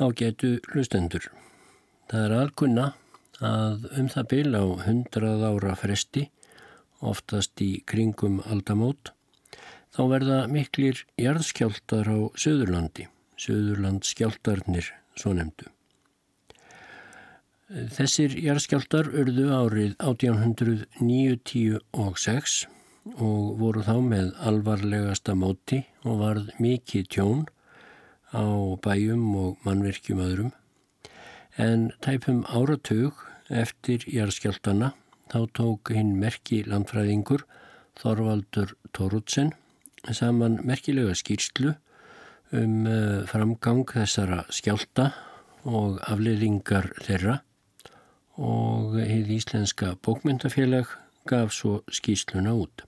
Ágætu hlustendur. Það er alkunna að um það byl á hundrað ára fresti, oftast í kringum aldamót, þá verða miklir jarðskjáltar á Suðurlandi, Suðurlandskjáltarnir, svo nefndu. Þessir jarðskjáltar urðu árið 1896 og voru þá með alvarlegasta móti og varð mikið tjón á bæjum og mannverkjum öðrum. En tæpum áratug eftir jarðskjáltana þá tók hinn merki landfræðingur Þorvaldur Torutsen saman merkilega skýrslu um eh, framgang þessara skjálta og afleiðingar þeirra. Og heið Íslenska bókmyndafélag gaf svo skýrsluna út.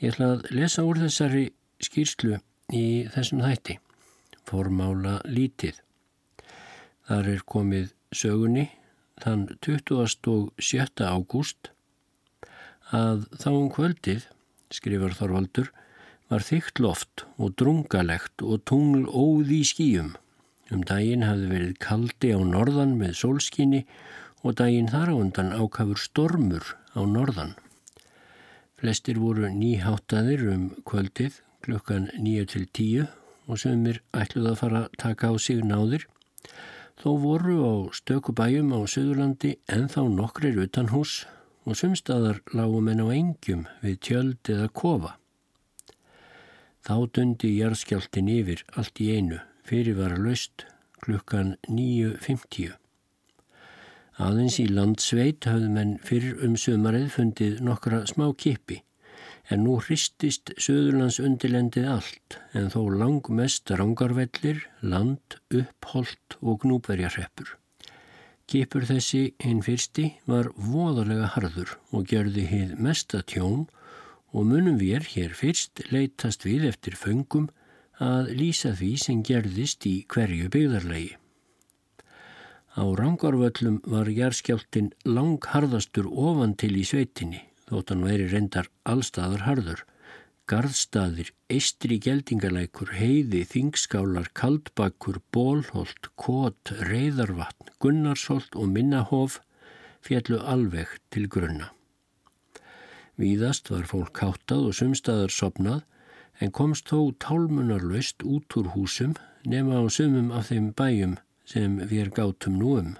Ég ætla að lesa úr þessari skýrslu í þessum þætti formála lítið. Þar er komið sögunni þann 27. ágúst að þá um kvöldið, skrifar Þorvaldur, var þygt loft og drungalegt og tungl óð í skýjum. Um daginn hafði verið kaldi á norðan með sólskinni og daginn þar á undan ákafur stormur á norðan. Flestir voru nýháttaðir um kvöldið klukkan 9 til 10 og sömur ætluð að fara að taka á sig náðir. Þó voru á stöku bæjum á Suðurlandi en þá nokkrir utan hús og sumstaðar lágum en á engjum við tjöld eða kofa. Þá dundi jarðskjáltin yfir allt í einu fyrir var að laust klukkan 9.50. Aðeins í landsveit hafðu menn fyrir um sömarið fundið nokkra smá kipi en nú hristist Suðurlands undirlendið allt en þó langmest rangarvellir, land, uppholt og gnúberjarreppur. Kipur þessi hinn fyrsti var voðalega harður og gjörði hið mesta tjón og munum við hér fyrst leytast við eftir föngum að lýsa því sem gerðist í hverju byggðarlegi. Á rangarvöllum var jærskjáltin langharðastur ofan til í sveitinni þótt hann væri reyndar allstaðar harður. Garðstaðir, eistri geldingalækur, heiði, þingskálar, kaldbakkur, bólholt, kót, reyðarvatn, gunnarsholt og minnahof fjallu alveg til grunna. Víðast var fólk háttað og sumstaðar sopnað en komst þó tálmunarlaust út úr húsum nema á sumum af þeim bæjum sem við gátum nú um.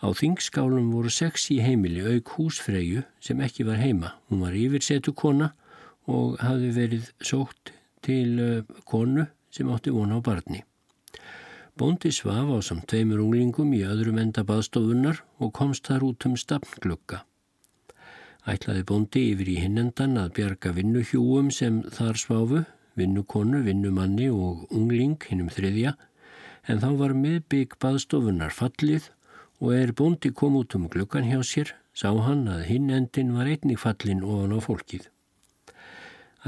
Á þingskálum voru sex í heimili auk húsfreyju sem ekki var heima. Hún var yfirsetu kona og hafði verið sótt til eh, konu sem átti vona á barni. Bóndi svaf á samt tveimur unglingum í öðrum enda baðstofunnar og komst þar út um stafnglugga. Ætlaði bóndi yfir í hinnendan að bjarga vinnuhjúum sem þar svafu, vinnukonu, vinnumanni og ungling hinnum þriðja, en þá var miðbygg baðstofunnar fallið og er bóndi kom út um glukkan hjá sér, sá hann að hinn endin var einnig fallin ofan á fólkið.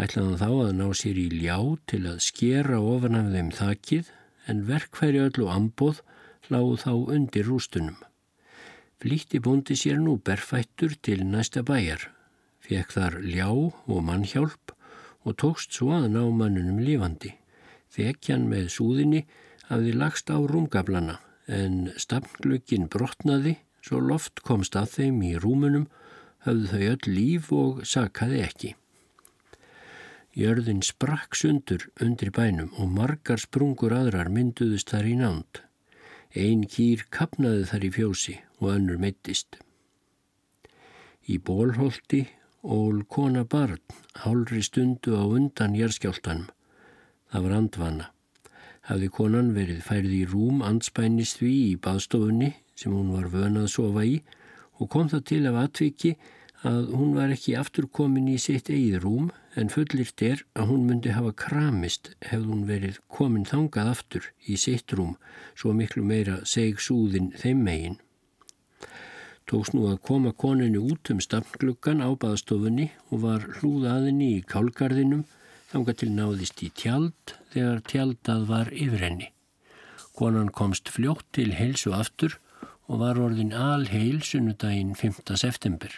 Ætlaðan þá að ná sér í ljá til að skera ofan af þeim þakkið en verkfæri öll og ambóð lág þá undir rústunum. Flíti bóndi sér nú berfættur til næsta bæjar, fekk þar ljá og mannhjálp og tókst svo að ná mannunum lífandi. Þekkjan með súðinni hafði lagst á rúmgablana en stafnglögin brotnaði svo loft komst að þeim í rúmunum höfðu þau öll líf og sakaði ekki. Jörðin sprakk sundur undir bænum og margar sprungur aðrar mynduðust þar í nánd. Einn kýr kapnaði þar í fjósi og önnur meittist. Í bólholti ól kona barn hálri stundu á undan jærskjáltanum. Það var andvana hafði konan verið færið í rúm anspænis því í baðstofunni sem hún var vönað að sofa í og kom það til af atviki að hún var ekki afturkomin í sitt eigið rúm en fullirt er að hún myndi hafa kramist hefði hún verið komin þangað aftur í sitt rúm svo miklu meira seg súðin þeim megin. Tóks nú að koma koninu út um stafngluggan á baðstofunni og var hlúðaðinni í kálgarðinum þanga til náðist í tjald þegar tjaldað var yfir henni. Konan komst fljótt til heilsu aftur og var orðin alheil sunnudaginn 5. september.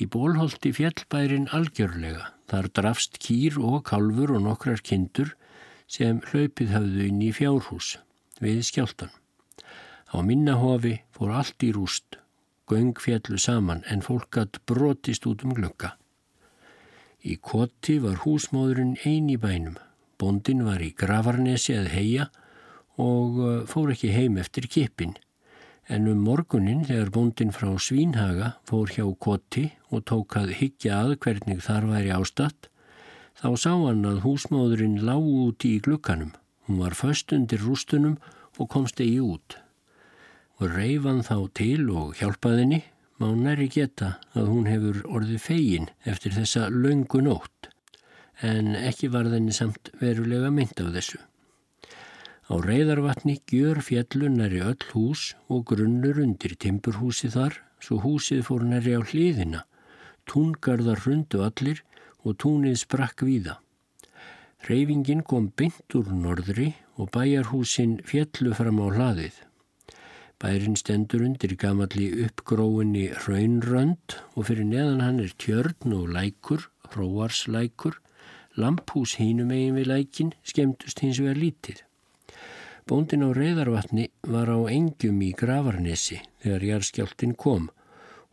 Í bólholti fjellbærin algjörlega, þar drafst kýr og kalfur og nokkrar kindur sem hlaupið hafðu inn í fjárhús við skjáltan. Á minnahofi fór allt í rúst, göng fjallu saman en fólk hatt brotist út um glögga. Í koti var húsmóðurinn ein í bænum. Bondin var í gravarnesi að heia og uh, fór ekki heim eftir kipin. En um morgunin þegar bondin frá Svínhaga fór hjá koti og tók að higgja að hvernig þar væri ástatt, þá sá hann að húsmóðurinn lág út í glukkanum. Hún var föst undir rústunum og komst eigi út. Og reyfan þá til og hjálpaðinni má næri geta að hún hefur orðið fegin eftir þessa laungu nótt, en ekki var þenni samt verulega mynd af þessu. Á reyðarvatni gjör fjallun næri öll hús og grunnur undir timburhúsi þar, svo húsið fór næri á hliðina. Túngarðar rundu allir og túnið sprakk víða. Reyfingin kom bynt úr norðri og bæjarhúsin fjallu fram á hlaðið. Bærin stendur undir gamalli uppgróinni raunrönd og fyrir neðan hann er tjörn og lækur, hróarslækur. Lampús hínum eigin við lækin skemmtust hins vegar lítið. Bóndin á reyðarvatni var á engjum í gravarnesi þegar jarðskjáltin kom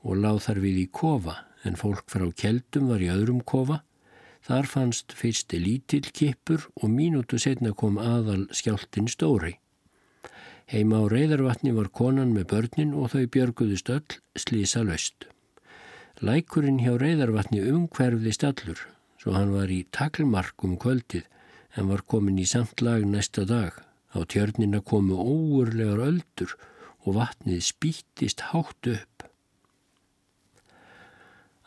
og láð þar við í kofa en fólk frá keldum var í öðrum kofa. Þar fannst fyrsti lítill kipur og mínútu setna kom aðal skjáltin stóri. Heima á reyðarvatni var konan með börnin og þau björguðust öll slísa löst. Lækurinn hjá reyðarvatni umhverfðist allur, svo hann var í taklmarkum kvöldið en var komin í samt lag næsta dag. Á tjörnina komu óurlegar öldur og vatnið spýttist hátt upp.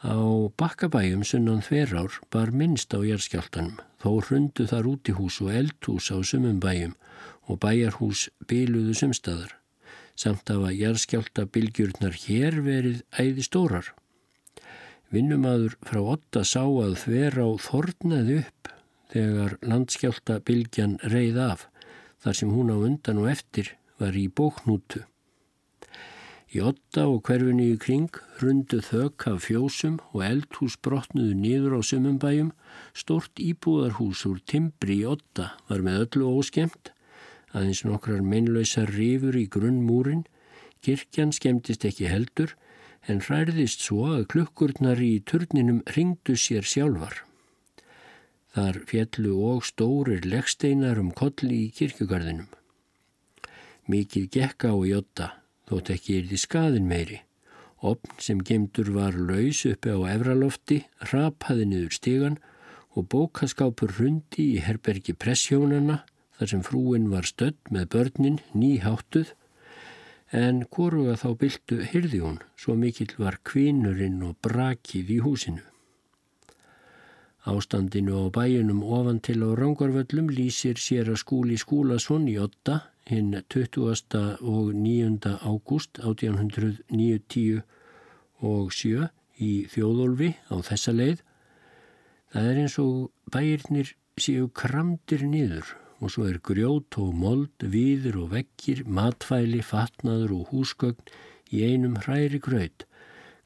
Á bakkabæjum sunnan þverár bar minnst á jærskjáltanum, þó hrundu þar út í hús og eldhús á sumum bæjum og bæjarhús byluðu sumstaðar, samt af að jarðskjálta bylgjurnar hér verið æði stórar. Vinnumadur frá Otta sá að þver á þornaði upp þegar landskjálta bylgjan reið af, þar sem hún á undan og eftir var í bóknútu. Í Otta og hverfinu í kring rundu þök af fjósum og eldhús brotnuðu niður á sumumbæjum, stort íbúðarhús úr timbri í Otta var með öllu óskemmt aðeins nokkrar meinlausar rifur í grunnmúrin, kirkjan skemmtist ekki heldur en hræðist svo að klukkurnar í turninum ringdu sér sjálfar. Þar fjallu og stórir leggsteinar um kolli í kirkjugarðinum. Mikið gekka á jótta, þótt ekki er því skaðin meiri. Opn sem gemdur var laus uppi á efralofti, rapaði niður stígan og bókaskápur hundi í herbergi pressjónana þar sem frúin var stödd með börnin nýháttuð en koruga þá byltu hyrði hún svo mikill var kvinurinn og brakið í húsinu. Ástandinu á bæjunum ofan til á Rangorvöllum lýsir sér að skúli skúlason í 8 hinn 20. og 9. ágúst 1890 og 7 í þjóðolfi á þessa leið. Það er eins og bæirnir séu kramdir niður og svo er grjót og mold, viður og vekkir, matfæli, fatnaður og húsgögn í einum hræri gröð,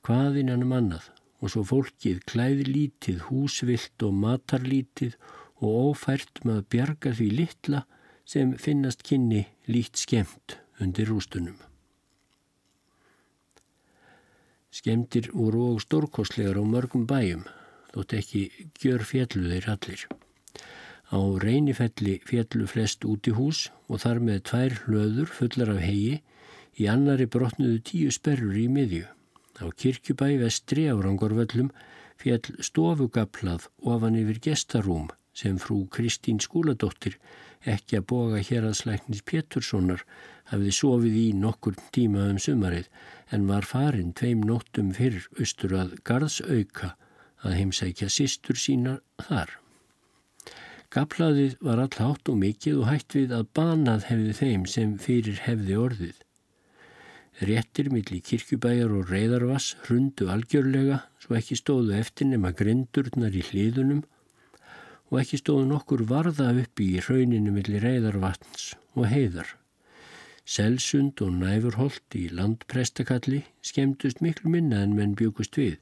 hvaðinn ennum annað og svo fólkið klæði lítið, húsvilt og matarlítið og ófært með að bjarga því litla sem finnast kynni lít skemmt undir rústunum. Skemtir voru og stórkostlegar á mörgum bæjum, þótt ekki gjör fjallu þeir allir. Á reynifelli fjallu flest út í hús og þar með tvær hlöður fullar af hegi, í annari brotnuðu tíu sperrur í miðju. Á kirkjubæ vestri á Rangorvöllum fjall stofugaplað ofan yfir gestarúm sem frú Kristín skúladóttir ekki að boga hér að slæknis Péturssonar hafiði sofið í nokkur tíma um sumarið en var farin tveim nóttum fyrr austur að garðsauka að heimsækja sístur sína þar. Gaplaðið var allhátt og mikið og hætt við að banað hefði þeim sem fyrir hefði orðið. Réttir millir kirkjubæjar og reyðarvass hrundu algjörlega svo ekki stóðu eftir nema grindurnar í hliðunum og ekki stóðu nokkur varða uppi í rauninu millir reyðarvattns og heiðar. Selsund og næfurholt í landprestakalli skemmtust miklu minna en menn bjökust við,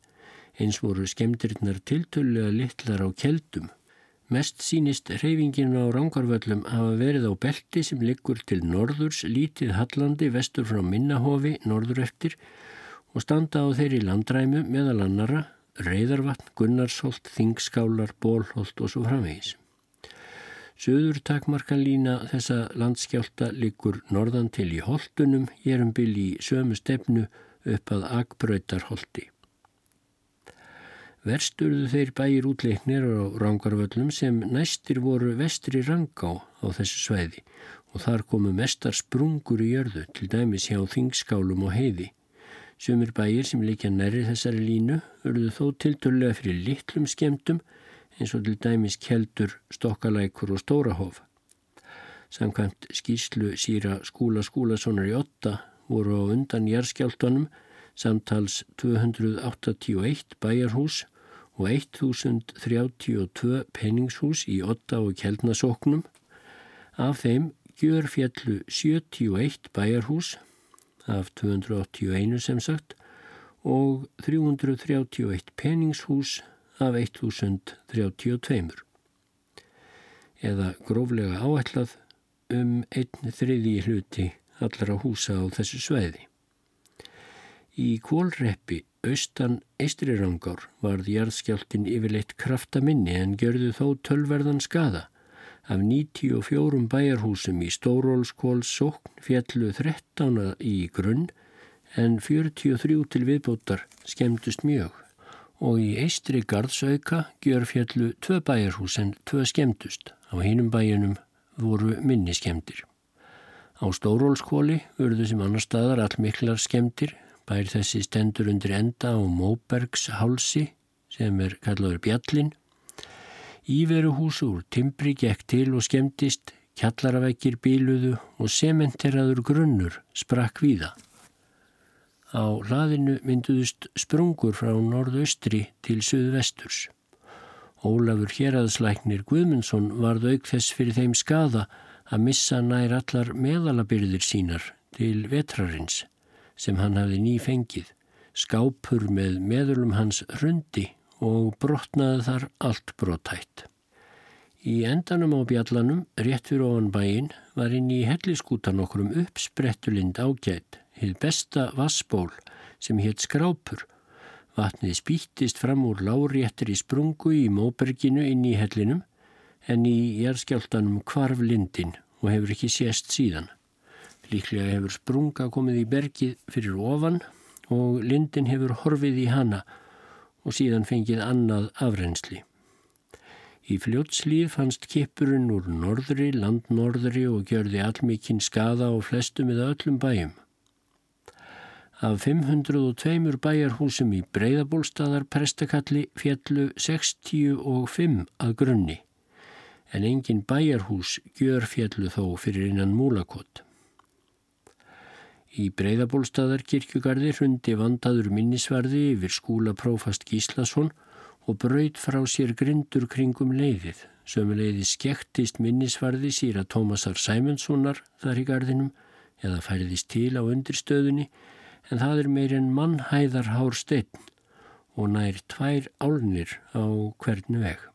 eins voru skemmtirinnar tiltölu að litlar á keldum Mest sínist reyfingin á Rangarvöllum hafa verið á belti sem liggur til norðurs, lítið Hallandi, vestur frá Minnahofi, norður eftir og standa á þeirri landræmu meðal annara, Reyðarvatn, Gunnarsholt, Þingskálar, Bólholt og svo framvegis. Suður takmarkalína þessa landskjálta liggur norðan til í Holtunum, ég erum byrj í sömu stefnu upp að Agbröytarholti. Versturðu þeir bæir útleiknir á Rangarvöllum sem næstir voru vestri Rangá á þessu sveiði og þar komu mestar sprungur í jörðu til dæmis hjá þingskálum og heiði. Sumir bæir sem líka næri þessari línu örðu þó tilturlega fyrir litlum skemdum eins og til dæmis keldur, stokkalækur og stórahof. Samkvæmt skýslu síra skúla skúlasonar í otta voru á undan jærskjáltanum samtals 281 bæjarhús og 1032 penningshús í otta og keldnasóknum. Af þeim gjör fjallu 71 bæjarhús af 281 sem sagt og 331 penningshús af 1032 eða gróflega áætlað um einn þriði hluti allra húsa á þessu sveiði. Í kólreppi austan Eistrirangár varð jarðskjáltin yfirleitt kraftaminni en gjörðu þó tölverðan skada. Af 94 bæjarhúsum í Stórólskóls sókn fjallu 13 í grunn en 43 til viðbótar skemmtust mjög og í Eistri Garðsauka gjör fjallu 2 bæjarhús en 2 skemmtust. Á hinum bæjunum voru minni skemmtir. Á Stórólskóli urðu sem annar staðar all miklar skemmtir Bær þessi stendur undir enda á Móbergs hálsi sem er kallaður Bjallin. Íveruhús úr timbri gekk til og skemmtist, kjallaravekkir bíluðu og sementeraður grunnur sprakk víða. Á hlaðinu mynduðust sprungur frá norðaustri til söðvesturs. Ólafur Hjeraðslæknir Guðmundsson varð auk þess fyrir þeim skada að missa nær allar meðalabyrðir sínar til vetrarins sem hann hafði nýfengið, skápur með meðlum hans hrundi og brotnaði þar allt brottætt. Í endanum á bjallanum, rétt fyrir ofan bæin, var inn í helliskútan okkur um uppsprettulind ágætt, hitt besta vassból sem hitt skrápur. Vatnið spýttist fram úr láréttir í sprungu í móberginu inn í hellinum en í jærskjáltanum kvarf lindin og hefur ekki sést síðan. Líklega hefur sprunga komið í bergið fyrir ofan og lindin hefur horfið í hana og síðan fengið annað afrensli. Í fljótslíð fannst kippurinn úr norðri, landnorðri og gjörði allmikinn skada á flestum eða öllum bæjum. Af 502 bæjarhúsum í breyðabólstaðar prestakalli fjallu 65 að grunni en engin bæjarhús gjör fjallu þó fyrir innan múlakott. Í breyðabólstaðar kirkjugarði hrundi vandaður minnisvarði yfir skúla prófast Gíslason og braud frá sér grindur kringum leiðið. Sömuleiði skektist minnisvarði síra Tómasar Sæmundssonar þar í gardinum eða færðist til á undirstöðunni en það er meir en mannhæðar hár steinn og nær tvær álnir á hvern veg.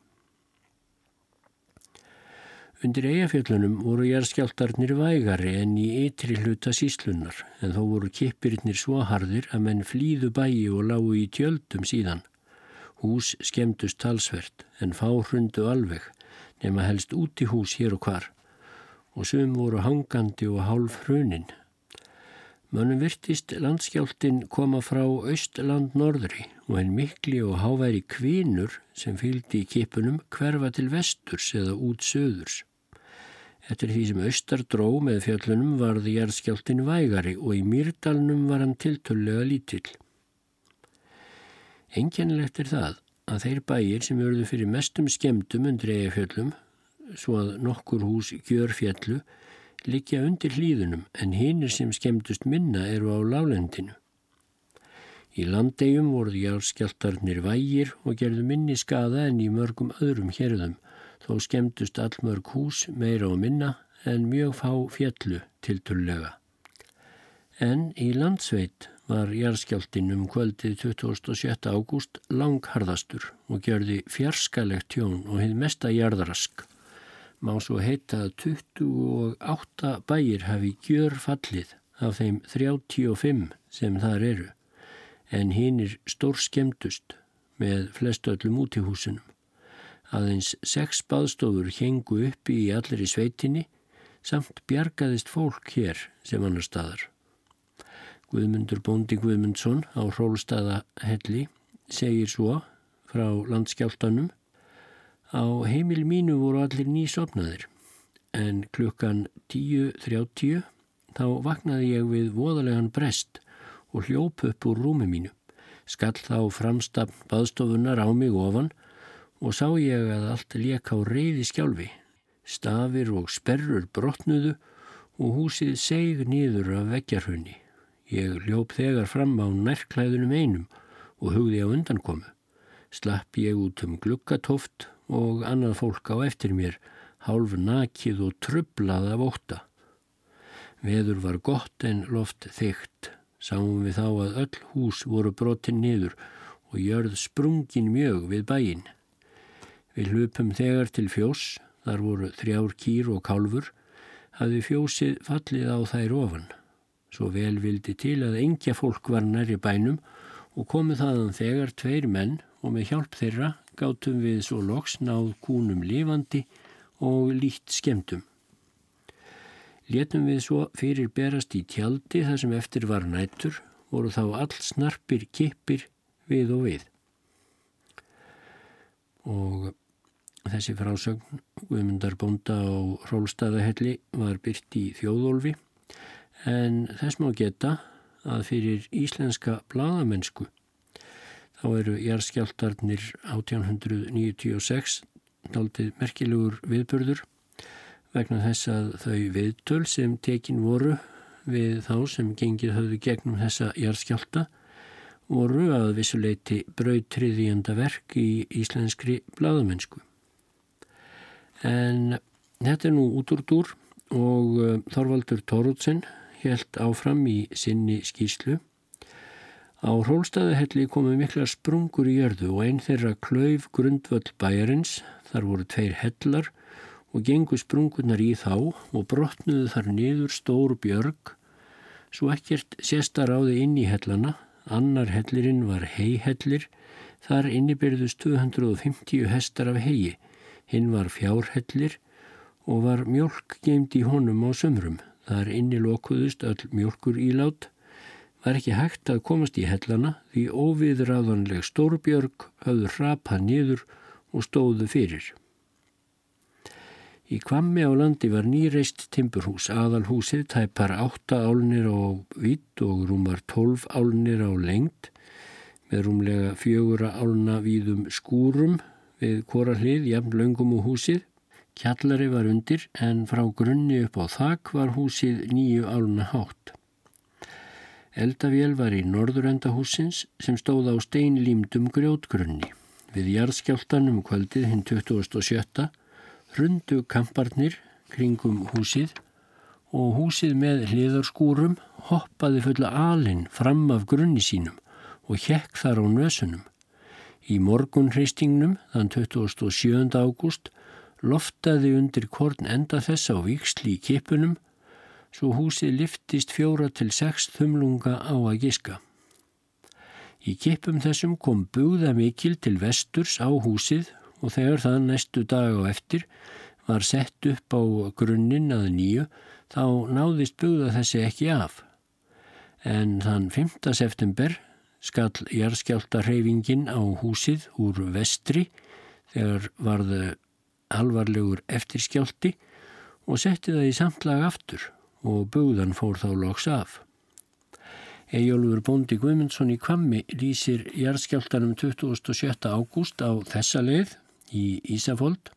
Undir eigafjöllunum voru jærskjáltarnir vægari en í ytri hluta síslunar en þó voru kippirinnir svo harðir að menn flýðu bæi og lágu í tjöldum síðan. Hús skemmtust talsvert en fá hrundu alveg nema helst út í hús hér og hvar og sum voru hangandi og hálf hrunin. Mönum virtist landskjáltin koma frá austland norðri og en mikli og háværi kvinur sem fylgdi í kipunum hverfa til vesturs eða út söðurs. Eftir því sem austar dró með fjöllunum varði jærskjáltin vægari og í mýrdalnum var hann tiltullega lítill. Enginlegt er það að þeir bæir sem örðu fyrir mestum skemdum undir eigafjöllum, svo að nokkur hús gjör fjallu, liggja undir hlýðunum en hinnir sem skemmtust minna eru á lálendinu. Í landegjum voruð járskjáltarnir vægir og gerðu minni skada en í mörgum öðrum hérðum þó skemmtust allmörg hús meira og minna en mjög fá fjallu til tullega. En í landsveit var jarðskjáltin um kvöldið 27. ágúst langharðastur og gjörði fjarskalegt tjón og hinn mesta jarðarask. Má svo heita að 28 bæir hafi gjör fallið af þeim 35 sem þar eru, en hinn er stór skemdust með flestu öllum út í húsunum. Aðeins sex baðstofur hengu uppi í allir í sveitinni samt bjargaðist fólk hér sem annar staðar. Guðmundur Bóndi Guðmundsson á Rólstaðahelli segir svo frá landskjáltanum Á heimil mínu voru allir nýsopnaðir en klukkan 10.30 þá vaknaði ég við voðalegan brest og hljóp upp úr rúmi mínu. Skall þá framstafn baðstofunar á mig ofan og sá ég að allt leka á reyði skjálfi. Stafir og sperrur brotnuðu og húsið seg nýður af veggjarhunni. Ég ljóp þegar fram á nærklæðunum einum og hugði á undankomu. Slapp ég út um glukkatóft og annað fólk á eftir mér, hálf nakið og trublað af óta. Veður var gott en loft þygt. Sáum við þá að öll hús voru brotin niður og jörð sprungin mjög við bæin. Við hlupum þegar til fjós, þar voru þrjár kýr og kálfur, hafði fjósið fallið á þær ofan. Svo vel vildi til að engja fólk var næri bænum og komið þaðan þegar tveir menn og með hjálp þeirra gátum við svo loks náð kúnum lifandi og lít skemdum. Létum við svo fyrir berast í tjaldi þar sem eftir var nættur voru þá all snarpir kippir við og við. Og þessi frásögn Guðmundar Bonda á Rólstaðahelli var byrt í þjóðólfi en þess má geta að fyrir íslenska bladamennsku þá eru jærskjáltarnir 1896 daldið merkilegur viðbörður vegna þess að þau viðtöl sem tekin voru við þá sem gengið höfðu gegnum þessa jærskjálta voru að vissuleiti brautriðjanda verk í íslenskri bladamennsku. En þetta er nú út úr dúr og eh, Þorvaldur Tóruðsson helt áfram í sinni skýslu. Á Rólstaðahelli komu mikla sprungur í jörðu og einn þeirra klauf grundvöld bæjarins, þar voru tveir hellar og gengu sprungurnar í þá og brotnuðu þar niður stór björg, svo ekkert séstar á þau inn í hellana, annar hellirinn var heihellir, þar innibyrðust 250 hestar af hegi, hinn var fjárhellir og var mjölk geimt í honum á sömrum. Þar inni lokuðust öll mjölkur ílát, var ekki hægt að komast í hellana því óviðræðanleg stórbjörg hafðu rapað niður og stóðu fyrir. Í kvammi á landi var nýreist timburhús, aðalhúsið tæpar 8 álnir á vitt og rúmar 12 álnir á lengt með rúmlega fjögura álna víðum skúrum við korallið jafn löngum og húsið Kjallari var undir en frá grunni upp á þak var húsið nýju áluna hátt. Eldavél var í norðurenda húsins sem stóð á steinlýmdum grjótgrunni. Við jarðskjáltanum kvöldið hinn 2007 rundu kamparnir kringum húsið og húsið með hliðarskúrum hoppaði fulla alinn fram af grunni sínum og hjekk þar á nösunum. Í morgunhreistingnum þann 27. ágúst loftaði undir korn enda þess á viksli í kipunum svo húsið liftist fjóra til sex þumlunga á að giska. Í kipum þessum kom búða mikil til vesturs á húsið og þegar það næstu dag á eftir var sett upp á grunninn að nýju þá náðist búða þessi ekki af. En þann 5. september skall jarðskjálta hreyfingin á húsið úr vestri þegar varðu alvarlegur eftirskjálti og setti það í samtlag aftur og bugðan fór þá loks af. Ejólfur Bóndi Guðmundsson í Kvammi lýsir jarðskjáltanum 27. ágúst á þessa leið í Ísafold.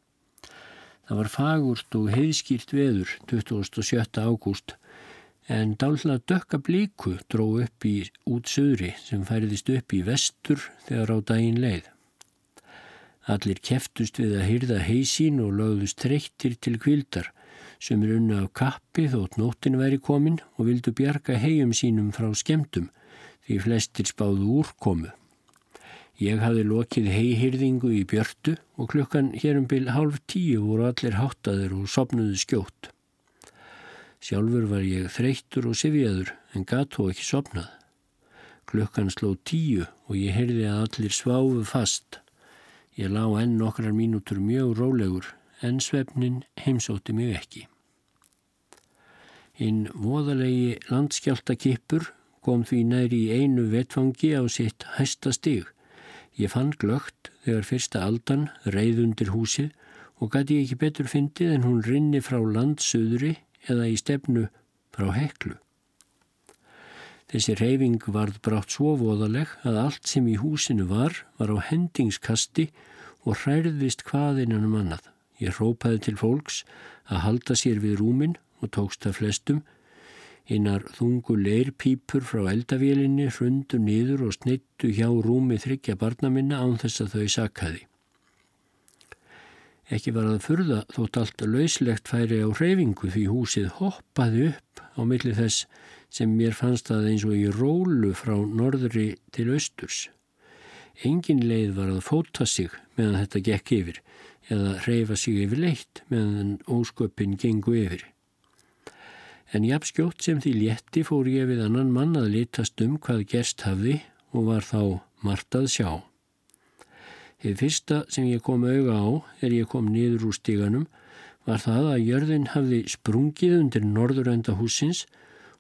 Það var fagurt og heiðskýrt veður 27. ágúst en dálna dökka blíku dró upp í útsöðri sem færiðist upp í vestur þegar á daginn leið. Allir keftust við að hyrða heisín og lögðust treyttir til kvildar sem er unna af kappi þótt nóttin væri komin og vildu bjarga hegjum sínum frá skemdum því flestir spáðu úrkomu. Ég hafði lokið heihyrðingu í björtu og klukkan hérum byl hálf tíu voru allir háttaður og sopnuðu skjótt. Sjálfur var ég þreyttur og sifjaður en gatt þó ekki sopnað. Klukkan sló tíu og ég heyrði að allir sváfu fast. Ég lá enn nokkrar mínútur mjög rólegur en svefnin heimsótti mig ekki. Hinn voðalegi landskjáltakippur kom því næri í einu vetfangi á sitt hæsta stig. Ég fann glögt þegar fyrsta aldan reið undir húsið og gæti ekki betur fyndið en hún rinni frá landsöðri eða í stefnu frá heklu. Þessi reyfing varð brátt svo voðaleg að allt sem í húsinu var var á hendingskasti og hræðist hvaðinnan um annað. Ég rópaði til fólks að halda sér við rúmin og tókst að flestum Einar þungu leirpípur frá eldavélinni hrundu niður og snittu hjá rúmi þryggja barna minna án þess að þau sakkaði. Ekki var að furða þótt allt lauslegt færi á hreyfingu því húsið hoppaði upp á milli þess sem mér fannst það eins og í rólu frá norðri til austurs. Engin leið var að fóta sig meðan þetta gekk yfir eða hreyfa sig yfir leitt meðan ósköpin gengu yfir en jafnskjótt sem því létti fór ég við annan mann að litast um hvað gerst hafði og var þá margt að sjá. Þið fyrsta sem ég kom auga á er ég kom niður úr stíganum var það að jörðin hafði sprungið undir norðurönda húsins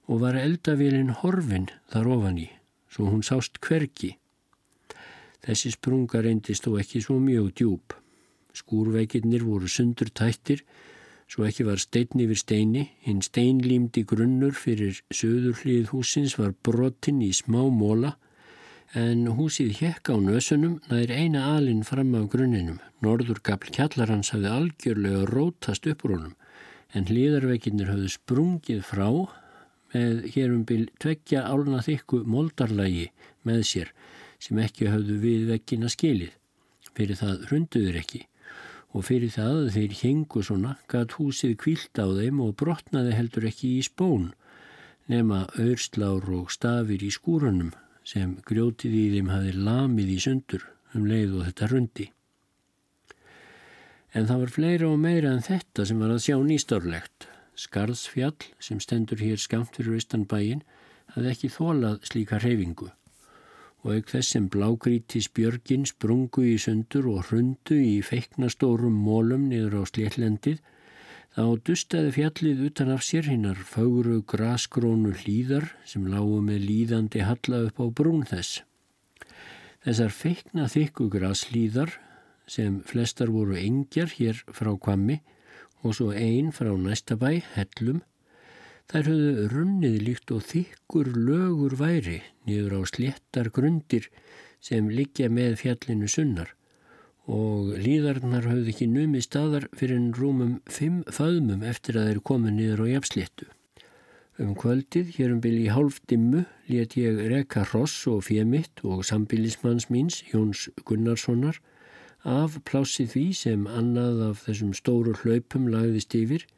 og var eldavélin horfin þar ofan í, svo hún sást hverki. Þessi sprunga reyndist þó ekki svo mjög djúb. Skúrveikirnir voru sundur tættir Svo ekki var stein yfir steini, hinn steinlýmdi grunnur fyrir söður hlið húsins var brotinn í smá móla en húsið hekk á nösunum nær eina alinn fram af grunninum. Norður gafl kjallarhans hafði algjörlega rótast upprónum en hlýðarveikinnir hafði sprungið frá með hérum byl tveggja álna þykku moldarlægi með sér sem ekki hafðu við vekkina skilið. Fyrir það hrunduður ekki og fyrir það að þeir hengu svona gæt húsið kvílt á þeim og brotnaði heldur ekki í spón nema auðslár og stafir í skúrunum sem grjótið í þeim hafi lamið í sundur um leið og þetta rundi. En það var fleira og meira en þetta sem var að sjá nýstárlegt. Skarðsfjall sem stendur hér skamt fyrir Ístanbæin hafði ekki þólað slíka reyfingu og auk þess sem blágríti spjörgin sprungu í sundur og hrundu í feiknastórum mólum niður á sléttlendið, þá dustaði fjallið utan af sér hinnar fagru graskrónu hlýðar sem lágu með líðandi halla upp á brún þess. Þessar feikna þykku graslýðar sem flestar voru engjar hér frá kvammi og svo einn frá næsta bæ, hellum, Þær höfðu runnið líkt og þykkur lögur væri niður á sléttar grundir sem liggja með fjallinu sunnar og líðarnar höfðu ekki numið staðar fyrir en rúmum fimm föðmum eftir að þeir komu niður á jafnsléttu. Um kvöldið, hér um byrji hálf dimmu, let ég reka Ross og Fjemitt og sambilismanns míns, Jóns Gunnarssonar, af plásið því sem annað af þessum stóru hlaupum lagðist yfir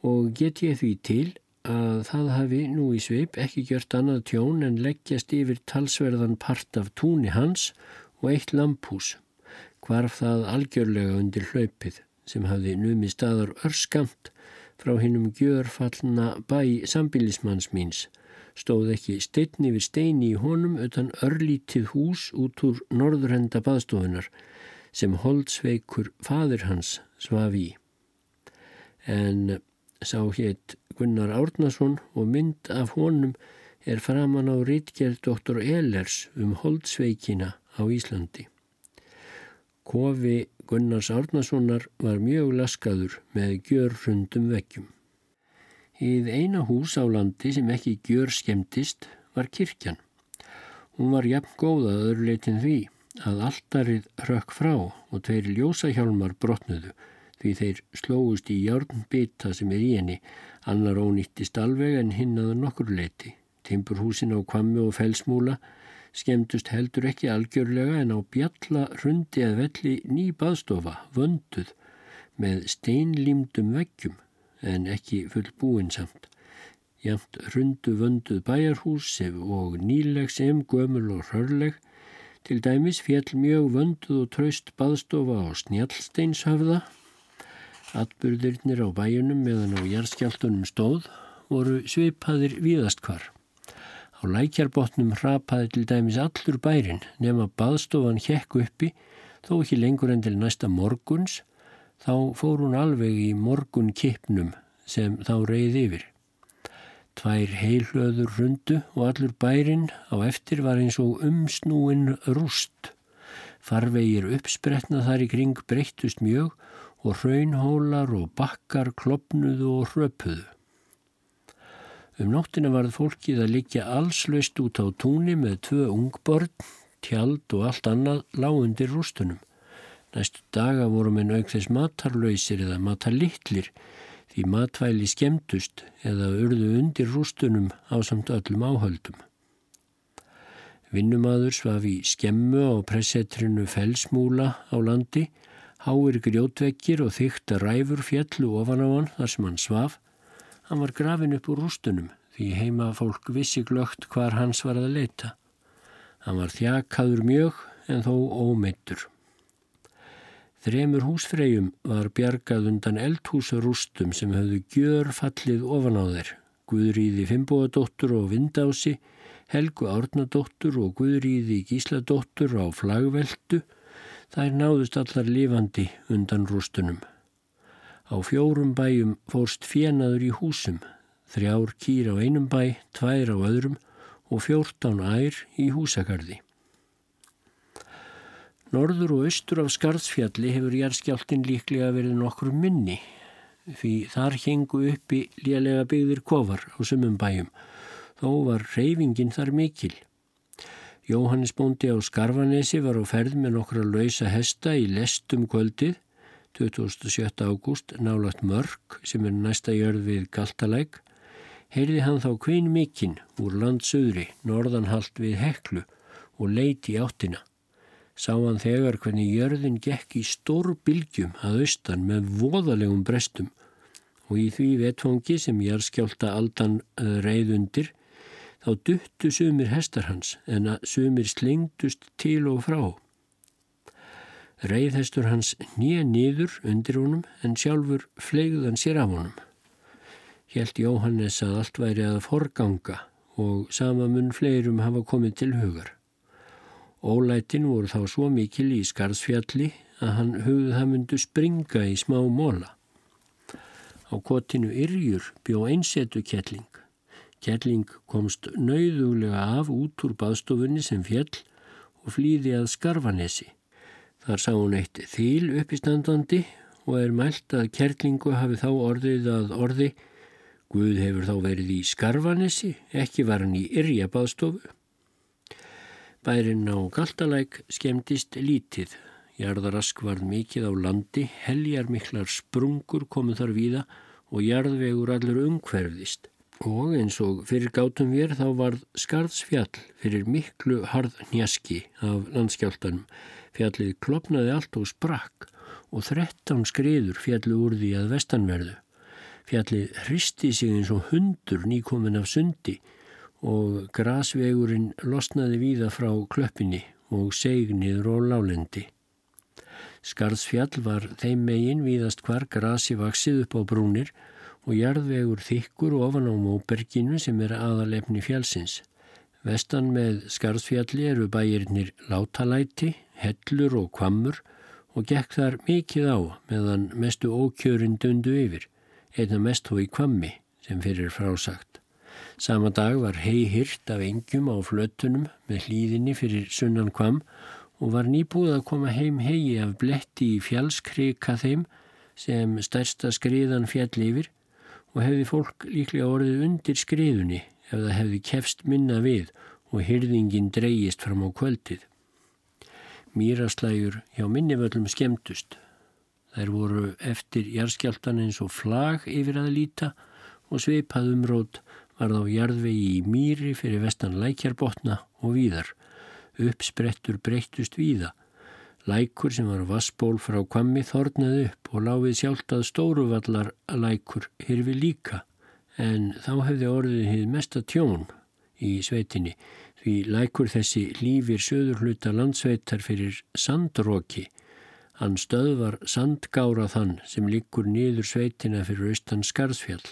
og get ég því til að það hafi nú í sveip ekki gjört annað tjón en leggjast yfir talsverðan part af túni hans og eitt lampús. Hvarf það algjörlega undir hlaupið sem hafi numið staðar örskamt frá hinnum gjörfallna bæ sambilismanns míns. Stóð ekki steitni við steini í honum utan örlítið hús út úr norðurhenda baðstofunar sem holdsveikur fadur hans svaf í. En sá hétt Gunnar Árnason og mynd af honum er framann á rítgerð Dr. Ehlers um holdsveikina á Íslandi. Kofi Gunnars Árnasonar var mjög laskaður með gjörrundum vekkjum. Íð eina hús á landi sem ekki gjör skemmtist var kirkjan. Hún var jafn góð að öðruleitin því að alltarið rökk frá og tveir ljósahjálmar brotnuðu því þeir slóust í járnbytta sem er í henni, annar ónýttist alveg en hinnaður nokkur leiti. Timburhúsin á kvammi og felsmúla skemmtust heldur ekki algjörlega en á bjalla rundi að velli ný baðstofa, vönduð, með steinlýmdum veggjum en ekki full búinsamt. jæmt hrundu vönduð bæjarhús og nýleg sem gömul og hörleg. Til dæmis fjall mjög vönduð og traust baðstofa á Snjallsteinshöfða. Atbyrðirnir á bæjunum meðan á jærskjáltunum stóð voru svipaðir víðast hvar. Á lækjarbotnum hrapaði til dæmis allur bærin nema baðstofan hjekk uppi þó ekki lengur en til næsta morguns þá fór hún alveg í morgun kipnum sem þá reyði yfir. Tvær heilöður rundu og allur bærin á eftir var eins og umsnúin rúst. Farvegir uppspretna þar í kring breyttust mjög og raunhólar og bakkar klopnuðu og hröpuðu. Um nóttina varð fólkið að liggja allslaust út á túnni með tvö ungbörn, tjald og allt annað lágundir rústunum. Næstu daga voru með nauk þess matarlausir eða matarlittlir því matvæli skemdust eða urðu undir rústunum á samt öllum áhöldum. Vinnumadur svaf í skemmu á pressetrinu felsmúla á landi, háir grjótvekkir og þygt ræfur fjallu ofan á hann þar sem hann svaf. Hann var grafin upp úr rústunum því heima fólk vissi glögt hvar hans var að leita. Hann var þjakaður mjög en þó ómeittur. Þremur húsfreyjum var bjargað undan eldhúsarústum sem höfðu gjör fallið ofan á þeir. Guðrýði Fimboadóttur og Vindási, Helgu Árnadóttur og Guðrýði Gísladóttur á flagveldu. Þær náðust allar lifandi undan rústunum. Á fjórum bæjum fórst fjenaður í húsum. Þrjár kýr á einum bæ, tvær á öðrum og fjórtán ær í húsakarði. Norður og austur af Skarðsfjalli hefur jærskjáltin líklega verið nokkur minni því þar hengu uppi lélega byggðir kofar á sumum bæjum. Þó var reyfingin þar mikil. Jóhannes Bóndi á Skarvanesi var á ferð með nokkra lausa hesta í lestum kvöldið 27. ágúst nálagt mörg sem er næsta jörð við Galtalæk. Heyrði hann þá kvein mikinn úr landsöðri norðanhalt við heklu og leiti áttina sá hann þegar hvernig jörðin gekk í stór bylgjum að austan með voðalegum brestum og í því vetfangi sem járskjálta aldan eh, reið undir þá duttu sumir hestar hans en að sumir slingdust til og frá. Reiðhestur hans nýja nýður undir honum en sjálfur fleigðan sér af honum. Hjælt Jóhannes að allt væri að forganga og sama mun fleirum hafa komið til hugar. Ólætin voru þá svo mikil í skarðsfjalli að hann hugði það myndu springa í smá móla. Á kotinu Yrjur bjó einsetu kettling. Kettling komst nauðuglega af út úr baðstofunni sem fjall og flýði að skarfanesi. Þar sá hún eitt þýl uppistandandi og er mælt að kertlingu hafi þá orðið að orði Guð hefur þá verið í skarfanesi, ekki var hann í Yrja baðstofu. Bærin á Galtalæk skemmtist lítið. Jarðarask var mikið á landi, heljar miklar sprungur komuð þar víða og jarðvegur allur umhverfðist. Og eins og fyrir gátum við þá var skarðsfjall fyrir miklu harð njaski af landskjáltanum. Fjallið klopnaði allt og sprakk og þrettán skriður fjallu úr því að vestanverðu. Fjallið hristi sig eins og hundur nýkomin af sundi og grasvegurinn losnaði víða frá klöppinni og seg niður á lálendi. Skarðsfjall var þeim megin víðast hvar grasi vaksið upp á brúnir og jarðvegur þykkur ofan á móberginu sem er aðalefni fjallsins. Vestan með Skarðsfjalli eru bæirinnir Látalæti, Hellur og Kvammur og gekk þar mikið á meðan mestu ókjörin dundu yfir, einna mest í Kvammi sem fyrir frásagt. Sama dag var hei hyrt af engjum á flötunum með hlýðinni fyrir sunnan kvam og var nýbúið að koma heim hegi af bletti í fjallskrika þeim sem stærsta skriðan fjall yfir og hefði fólk líklega orðið undir skriðunni ef það hefði kefst minna við og hyrðingin dreyjist fram á kvöldið. Mýraslægur hjá minnivöllum skemmtust. Þær voru eftir jarðskjáltan eins og flag yfir að líta og svipað umrót var þá jarðvegi í mýri fyrir vestan lækjarbotna og víðar. Uppsprettur breyttust víða. Lækur sem var vassból frá kvammi þornaði upp og láfið sjálft að stóruvallar lækur hirfi líka en þá hefði orðið hið mesta tjón í sveitinni því lækur þessi lífir söðurhluta landsveitar fyrir sandróki. Hann stöðvar sandgára þann sem líkur nýður sveitina fyrir austan skarðfjall.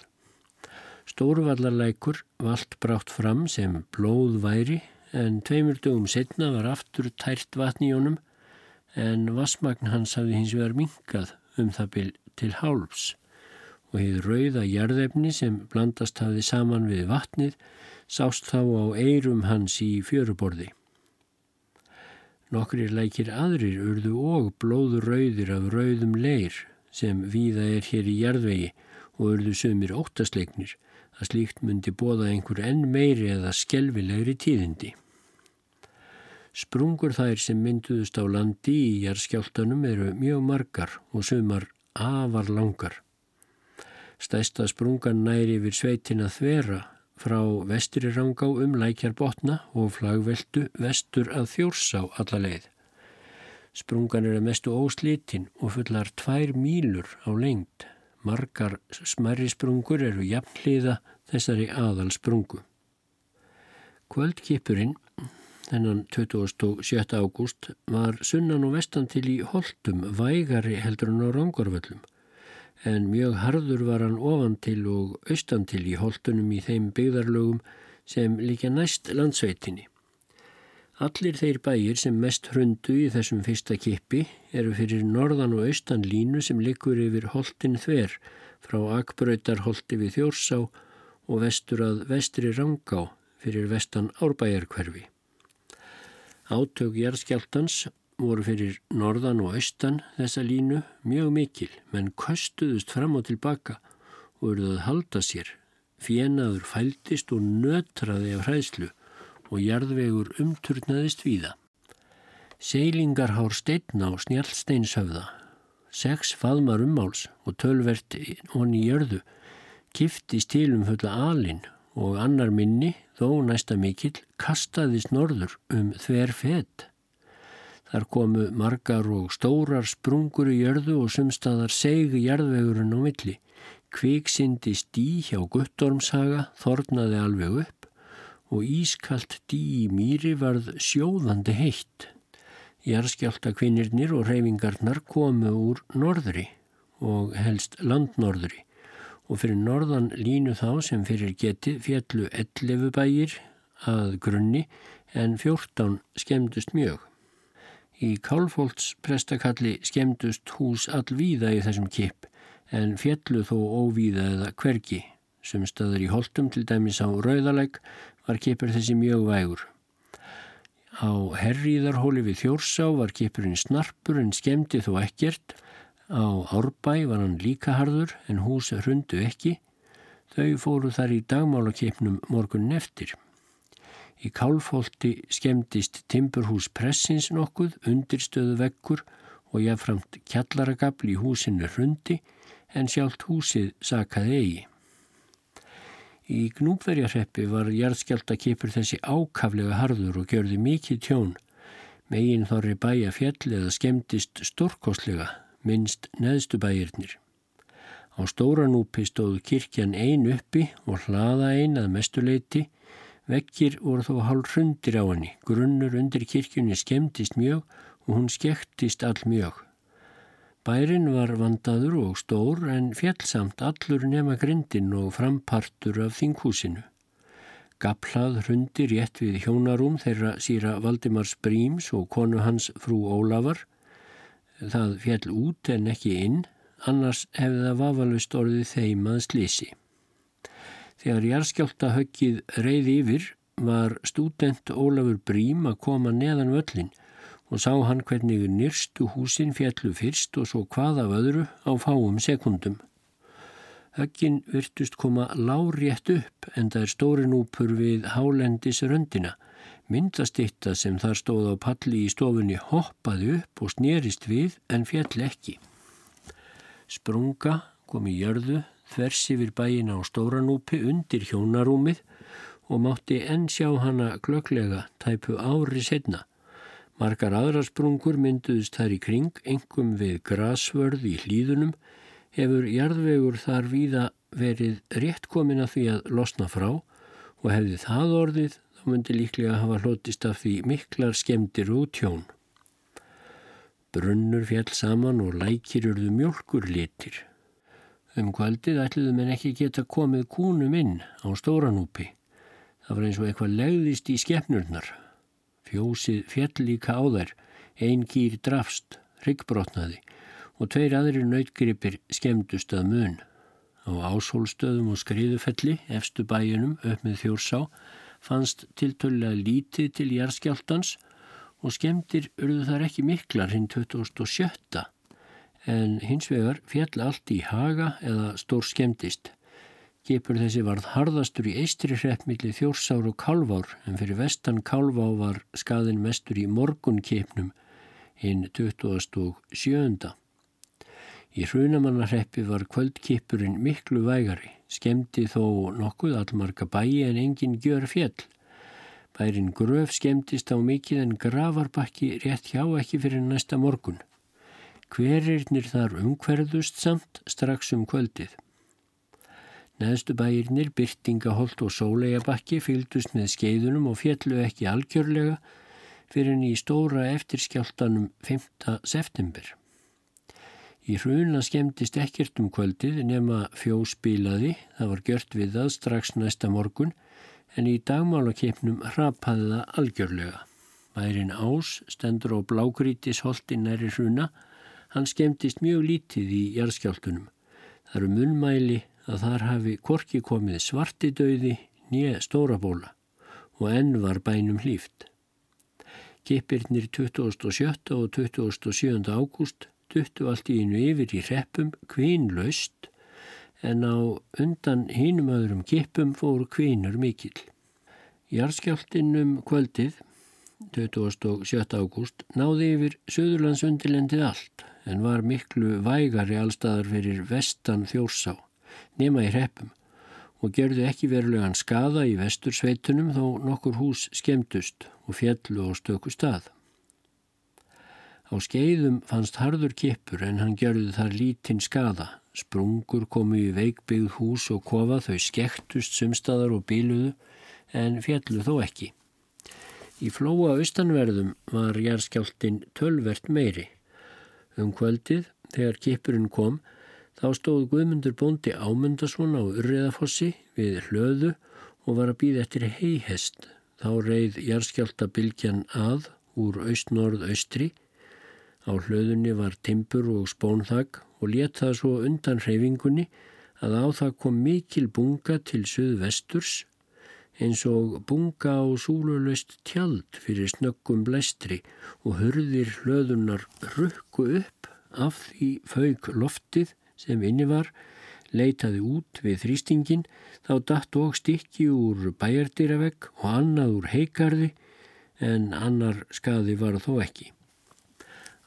Stórvallarlækur vald brátt fram sem blóð væri en tveimur dögum setna var aftur tært honum en vassmagn hans hafði hins vegar minkað um það byl til hálfs og hefði rauða jarðefni sem blandast hafði saman við vatnið sást þá á eirum hans í fjöruborði. Nokkrir lækir aðrir urðu og blóður rauðir af rauðum leir sem víða er hér í jarðvegi og urðu sömur óttasleiknir að slíkt myndi bóða einhver enn meiri eða skelvilegri tíðindi. Sprungur þær sem mynduðust á landi í jarðskjáltanum eru mjög margar og sömar afar langar. Stæsta sprungan næri yfir sveitina þvera frá vestri rangá um lækjarbotna og flagveldu vestur að þjórsá alla leið. Sprungan er að mestu óslítinn og fullar tvær mílur á lengt. Margar smerri sprungur eru jafnliða þessari aðal sprungu. Kvöldkipurinn, þennan 27. ágúst, var sunnan og vestan til í holdum vægari heldur en á rangorvöllum en mjög harður var hann ofan til og austan til í holdunum í þeim byggðarlögum sem líka næst landsveitinni. Allir þeir bæir sem mest hrundu í þessum fyrsta kippi eru fyrir norðan og austan línu sem likur yfir holdin þver frá Akbröytarholti við Þjórsá og vestur að vestri Rangá fyrir vestan Árbæjarkverfi. Átök Jærskjáltans voru fyrir norðan og austan þessa línu mjög mikil, menn köstuðust fram og tilbaka og eruð að halda sér. Fjenaður fæltist og nötraði af hræðslu og jarðvegur umturnaðist víða. Seilingarhár steitna og snjálsteinshöfða, sex faðmar ummáls og tölvert honni jörðu, kiftist til um fulla alin og annar minni, þó næsta mikill, kastaðist norður um þver fett. Þar komu margar og stórar sprungur í jörðu og sumstaðar segi jarðvegurinn á milli. Kviksindi stí hjá Guttormshaga þornaði alveg upp og ískalt dí í mýri varð sjóðandi heitt. Jarðskjálta kvinnirnir og reyfingarnar komu úr norðri og helst landnorðri og fyrir norðan línu þá sem fyrir geti fjallu 11 bæir að grunni en 14 skemmdust mjög. Í Kálfólds prestakalli skemdust hús allvíða í þessum kipp en fjallu þó óvíða eða hvergi. Sem staður í Holtum til dæmis á Rauðalegg var kippur þessi mjög vægur. Á Herriðarhóli við Þjórsá var kippurinn snarpur en skemdi þó ekkert. Á Árbæ var hann líka harður en hús hrundu ekki. Þau fóru þar í dagmálakipnum morgun neftir. Í kálfólti skemmtist timburhús pressins nokkuð, undirstöðu vekkur og jáframt kjallaragabli í húsinu hrundi en sjálft húsið sakaði eigi. Í gnúpverjarreppi var jarðskjaldakipur þessi ákaflega harður og gjörði mikið tjón. Megin þorri bæja fjall eða skemmtist stórkoslega, minnst neðstu bæjirnir. Á stóranúpi stóðu kirkjan ein uppi og hlaða ein að mestuleiti Vekkir voru þó hálf hrundir á henni, grunnur undir kirkjunni skemmtist mjög og hún skektist all mjög. Bærin var vandaður og stór en fjellsamt allur nema grindin og frampartur af þinghúsinu. Gaplað hrundi rétt við hjónarum þeirra síra Valdimars Bríms og konu hans frú Ólafar. Það fjell út en ekki inn, annars hefði það vafalust orðið þeim að slísi. Þegar jarðskjálta höggið reyði yfir var stúdent Ólafur Brím að koma neðan völlin og sá hann hvernig nýrstu húsin fjallu fyrst og svo hvað af öðru á fáum sekundum. Höggin virtust koma lárétt upp en það er stórin úpur við hálendis röndina. Myndastitta sem þar stóð á palli í stofunni hoppaði upp og snýrist við en fjall ekki. Sprunga kom í jörðu þvers yfir bæina á Stóranúpi undir hjónarúmið og mátti enn sjá hana glögglega tæpu ári setna. Margar aðrasprungur mynduðist þar í kring, engum við grasvörð í hlýðunum, hefur jarðvegur þar víða verið rétt komin að því að losna frá og hefði það orðið þá myndi líklega hafa hlutist af því miklar skemdir og tjón. Brunnur fjall saman og lækir urðu mjölkur litir. Um kvaldið ætluðu menn ekki geta komið kúnum inn á stóranúpi. Það var eins og eitthvað legðist í skefnurnar. Fjósið fjall líka á þær, ein gýr drafst, ryggbrotnaði og tveir aðrir nautgripir skemdust að mun. Á áshólstöðum og skriðufelli, efstu bæjunum upp með þjórsá, fannst tiltölulega lítið til jærskjáltans og skemdir urðu þar ekki miklar hinn 2007. En hins vegar fjall allt í haga eða stór skemdist. Gipur þessi varð harðastur í eistri hreppmilli þjórsár og kálvár en fyrir vestan kálvá var skaðin mestur í morgunkipnum hinn 2007. Í hrunamannarreppi var kvöldkipurinn miklu vægari, skemmti þó nokkuð allmarga bæi en engin gjör fjell. Bærin gröf skemmtist á mikið en gravarbakki rétt hjá ekki fyrir næsta morgun. Hverirnir þar umhverðust samt strax um kvöldið. Neðstu bæirnir, Byrtingaholt og Sóleigabakki fylgdust með skeiðunum og fjallu ekki algjörlega fyrir en í stóra eftirskjáltanum 5. september. Í hruna skemmtist ekkert um kvöldið nema fjós bílaði, það var gjört við það strax næsta morgun, en í dagmálakipnum hrapaði það algjörlega. Bærin Ás stendur á blágrítis holti næri hruna, hann skemmtist mjög lítið í jarðskjáltunum. Það eru munmæli að þar hafi korki komið svartidauði nýja stórabóla og enn var bænum hlýft. Kipirnir 27. og 27. ágúst duttu allt í einu yfir í reppum kvínlaust en á undan hínum öðrum kipum fóru kvínur mikill. Jarskjáltinum kvöldið 27. ágúst náði yfir Suðurlandsundilendið allt en var miklu vægari allstaðar fyrir vestan þjórsá nema í reppum og gerðu ekki verulegan skada í vestursveitunum þó nokkur hús skemdust og fjallu á stöku stað. Á skeiðum fannst harður kippur en hann gerði þar lítinn skada. Sprungur komu í veikbyggð hús og kofa þau skektust sumstaðar og bíluðu en fjallu þó ekki. Í flóa austanverðum var jærskjáltin tölvert meiri. Um kvöldið, þegar kippurinn kom, þá stóð Guðmundur bóndi ámyndason á Urriðafossi við hlöðu og var að býða eftir heihest. Þá reið jærskjáltabilgjan að úr austnorð-austri Á hlöðunni var timpur og spónþag og let það svo undan hreyfingunni að á það kom mikil bunga til söð-vesturs eins og bunga á súluleust tjald fyrir snöggum blæstri og hörðir hlöðunar rukku upp af því fauk loftið sem inni var, leitaði út við þrýstingin, þá datt og stikki úr bæjardýravegg og annað úr heikarði en annar skaði var þó ekki.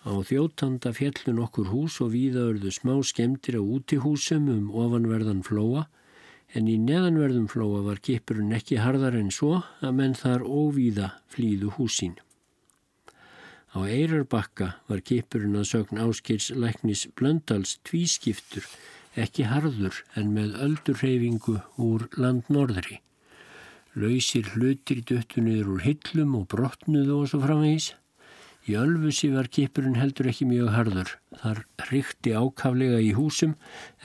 Á þjóttanda fjellun okkur hús og víðaurðu smá skemdir á útihúsum um ofanverðan flóa en í neðanverðum flóa var kipurinn ekki hardar en svo að menn þar óvíða flýðu húsín. Á Eirarbakka var kipurinn að sögn áskirs læknis blöndals tvískiptur, ekki harður en með öldurreyfingu úr landnorðri. Lausir hlutir döttunniður úr hillum og brotnuðu og svo framvegis. Í Ölfusi var kipurinn heldur ekki mjög harður. Þar hrykti ákaflega í húsum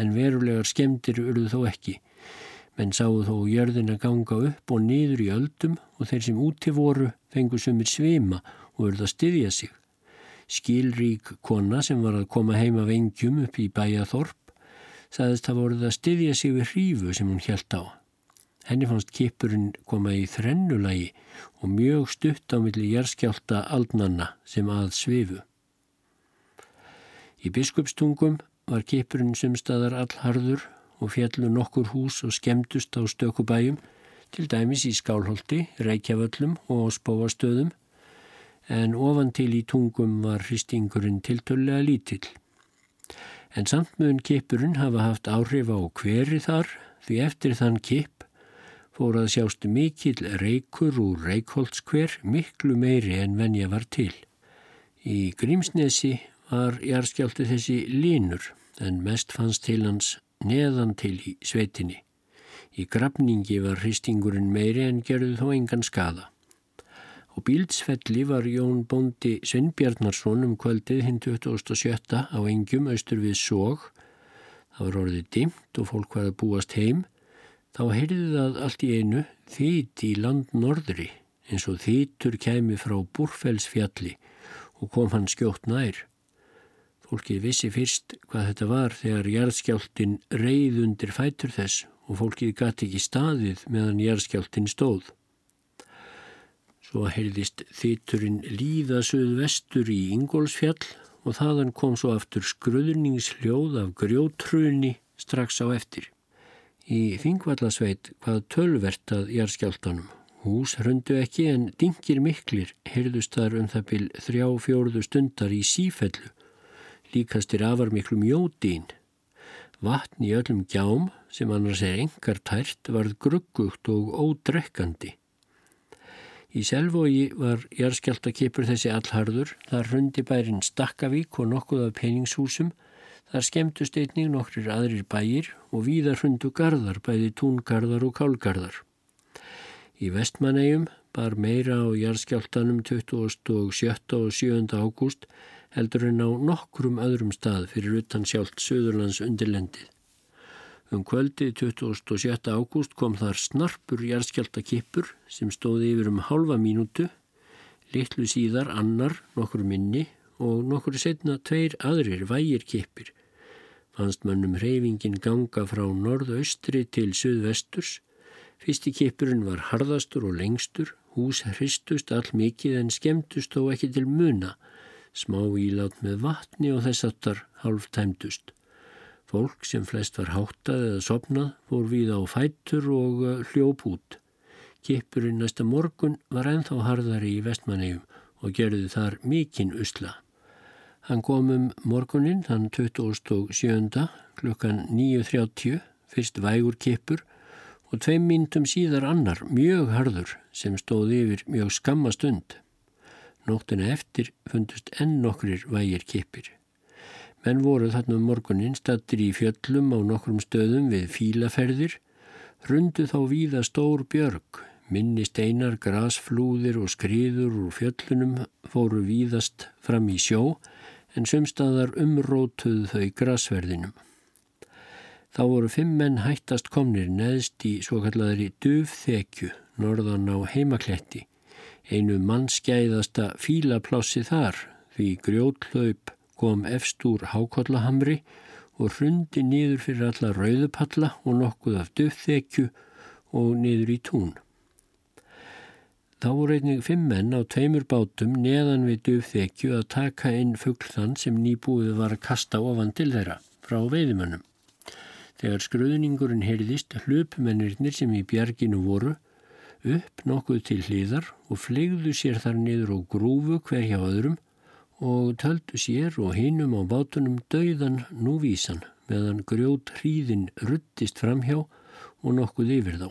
en verulegar skemdir urðu þó ekki. Menn sáu þó jörðin að ganga upp og niður í öldum og þeir sem úti voru fengu sumir svima og urðu að styðja sig. Skilrík kona sem var að koma heima vengjum upp í bæjaþorp sagðist að voruð að styðja sig við hrífu sem hún helt á. Henni fannst kipurinn koma í þrennulagi og mjög stutt á milli jærskjálta aldnanna sem að svifu. Í biskupstungum var kipurinn sumstaðar allharður og fjallu nokkur hús og skemdust á stökubæjum, til dæmis í Skálholti, Reykjavöllum og Spóastöðum, en ofan til í tungum var hristingurinn tiltöllega lítill. En samt mun kipurinn hafa haft áhrif á hveri þar því eftir þann kip fór að sjást mikill reykur úr reykholtskver miklu meiri en venja var til. Í Grímsnesi var jarðskjálti þessi línur en mest fannst til hans neðan til í sveitinni. Í grafningi var hristingurinn meiri en gerðu þó engan skada. Á bíldsfelli var Jón Bóndi Svinnbjarnarsson um kvöldið hinn 2007 á engjum austur við Sóg. Það var orðið dimt og fólk var að búast heim. Þá heyrði það allt í einu þýtt í land norðri eins og þýttur kæmi frá Búrfellsfjalli og kom hann skjótt nær. Fólkið vissi fyrst hvað þetta var þegar jarðskjáltin reið undir fætur þess og fólkið gæti ekki staðið meðan jarðskjáltin stóð. Svo heyrðist þýtturinn líðasuð vestur í Ingólfsfjall og þaðan kom svo aftur skröðningsljóð af grjótrunni strax á eftir. Í Þingvallasveit hvað tölvert að jarðskjáltanum. Hús hröndu ekki en dingir miklir heyrðust þar um það byl þrjá fjóruðu stundar í sífellu. Líkastir afar miklu mjódín. Vatn í öllum gjám sem annars er engar tært varð gruggugt og ódrekkandi. Í Selvogi var jarðskjáltakipur þessi allharður, þar hundi bærin Stakkavík og nokkuð af peningshúsum, þar skemmtust einning nokkrir aðrir bæir og víðar hundu gardar, bæði túngarðar og kálgarðar. Í vestmannegjum bar meira á jarðskjáltanum 27. og 7. ágúst heldur en á nokkrum öðrum stað fyrir utan sjálft Suðurlands undirlendið. Um kvöldið 27. ágúst kom þar snarpur jarðskjáltakipur sem stóði yfir um halva mínútu, litlu síðar annar, nokkur minni og nokkur setna tveir aðrir vægir kipir. Fannst mannum hreyfingin ganga frá norðaustri til suðvesturs. Fyrsti kipurinn var harðastur og lengstur, hús hristust all mikið en skemmtust þó ekki til muna, smá ílát með vatni og þess aftar halv tæmdust. Fólk sem flest var háttað eða sopnað fór við á fættur og uh, hljóp út. Kippurinn næsta morgun var enþá harðari í vestmannegjum og gerði þar mikinn usla. Hann kom um morgunin þann 27. klukkan 9.30, fyrst vægur kippur og tveim mínutum síðar annar, mjög harður, sem stóði yfir mjög skammastund. Nóttina eftir fundust enn nokkrir vægir kippir. Menn voru þarna um morgunin stattir í fjöllum á nokkrum stöðum við fílaferðir, rundu þá víða stór björg, minni steinar, grasflúðir og skriður úr fjöllunum fóru víðast fram í sjó en sumstaðar umrótuðu þau grasverðinum. Þá voru fimm menn hættast komnir neðst í svo kallari dufþekju norðan á heimakletti, einu mannskæðasta fílaplássi þar því grjótlaup kom efst úr hákollahamri og hrundi niður fyrir alla rauðupalla og nokkuð af döfþekju og niður í tún. Þá voru einnig fimm menn á tveimur bátum neðan við döfþekju að taka inn fugglann sem nýbúið var að kasta ofan til þeirra frá veiðimönnum. Þegar skruðningurinn heyrðist hlupmennirnir sem í bjarginu voru upp nokkuð til hlýðar og flegðu sér þar niður og grúfu hver hjá öðrum og töldu sér og hinum á bátunum dauðan núvísan meðan grjót hríðin ruttist framhjá og nokkuð yfir þá.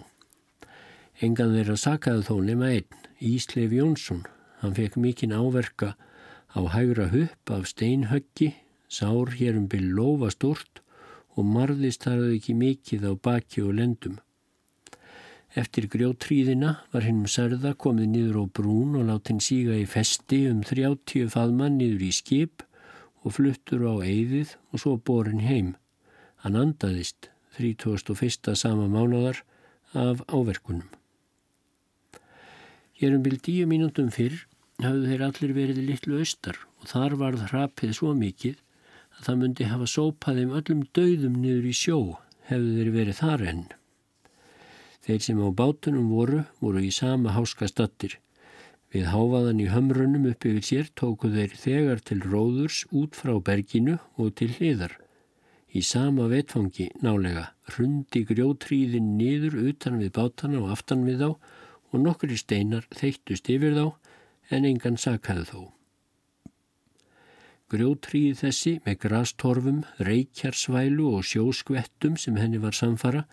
Engan þeirra sakaði þó nema einn, Ísleif Jónsson. Hann fekk mikinn áverka á hægra hupp af steinhöggi, sár hér um byrj lofa stort og marðist þar ekki mikið á baki og lendum. Eftir grjótríðina var hennum særða komið niður á brún og látt henn síga í festi um 30 faðmann niður í skip og fluttur á eigðið og svo borin heim. Hann andaðist 31. sama mánadar af áverkunum. Hér um byrj díu mínútum fyrr hafðu þeir allir verið litlu austar og þar varð hrapið svo mikið að það myndi hafa sópaðið um öllum döðum niður í sjó hefðu þeir verið þar enn. Þeir sem á bátunum voru, voru í sama háska stattir. Við háfaðan í hömrunum upp yfir sér tóku þeir þegar til róðurs út frá berginu og til hliðar. Í sama vetfangi nálega hrundi grjótríðin niður utan við bátana og aftan við þá og nokkri steinar þeittust yfir þá en engan sakaði þó. Grjótríð þessi með grastorfum, reykjarsvælu og sjóskvettum sem henni var samfara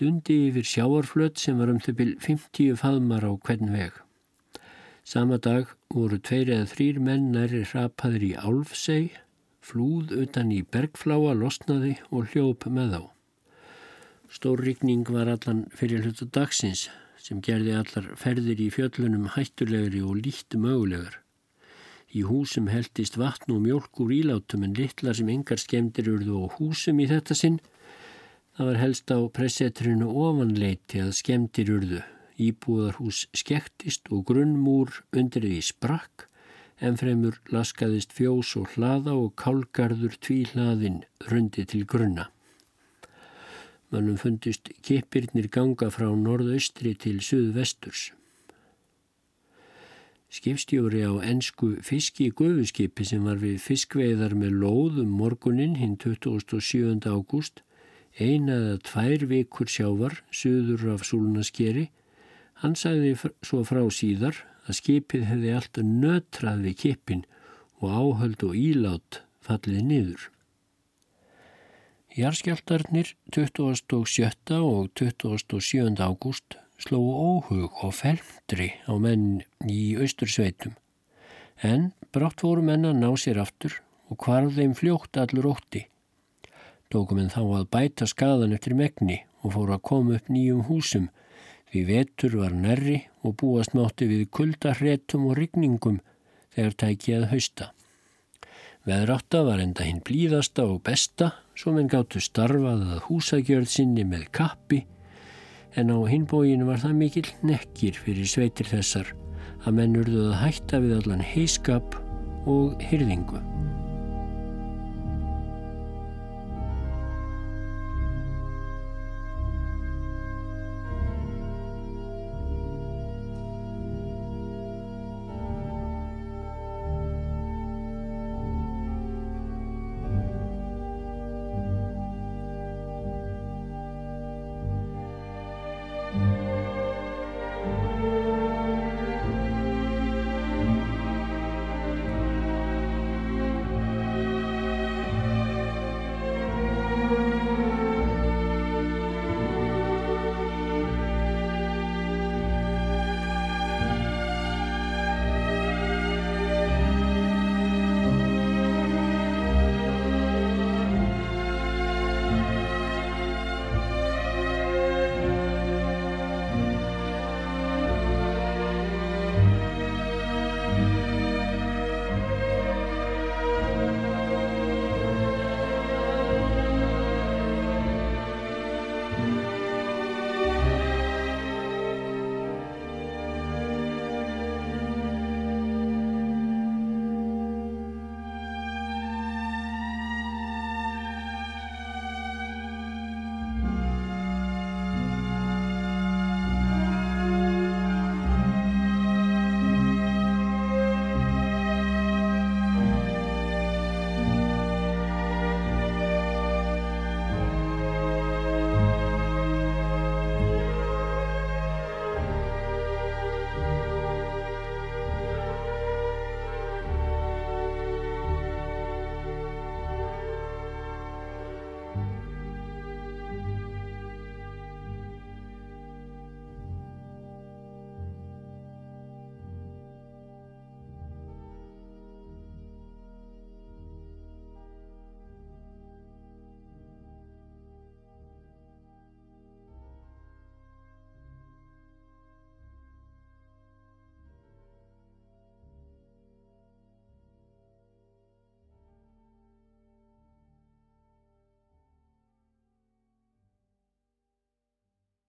dundi yfir sjáarflöt sem var um þau byrj 50 faðmar á hvern veg. Sama dag voru tveir eða þrýr menn næri hrapaður í álfseg, flúð utan í bergfláa losnaði og hljóp með þá. Stórrykning var allan fyrir hlutu dagsins sem gerði allar ferðir í fjöllunum hættulegri og lítt mögulegar. Í húsum heldist vatn og mjölk úr ílátum en litlar sem engar skemdir urðu og húsum í þetta sinn. Það var helst á pressetrinu ofanleiti að skemdir urðu. Íbúðarhús skektist og grunnmúr undir því sprakk en fremur laskaðist fjós og hlaða og kálgarður tví hlaðin rundi til grunna. Mannum fundist kipirnir ganga frá norðaustri til suðvesturs. Skipstjóri á ennsku fiski gufuskipi sem var við fiskveiðar með lóðum morgunin hinn 27. ágúst, eina eða tvær vikur sjávar, suður af súlunaskeri, hann sagði svo frá síðar að skipið hefði alltaf nötrað við kipin og áhöld og ílát fallið niður. Jarskjáltarnir 27. og 27. ágúst slóu óhug og felmdri á menn í austursveitum en brátt voru menna ná sér aftur og hvarð þeim fljótt allur ótti. Tókum en þá að bæta skadan eftir megni og fóru að koma upp nýjum húsum því vetur var nærri og búast mátti við kuldarretum og rigningum þegar tækið hausta. Veðrátta var enda hinn blíðasta og besta svo menn gáttu starfað að húsagjörð sinni með kappi en á hinbóginu var það mikil nekkir fyrir sveitir þessar að menn urðuð að hætta við allan heiskap og hyrðingu.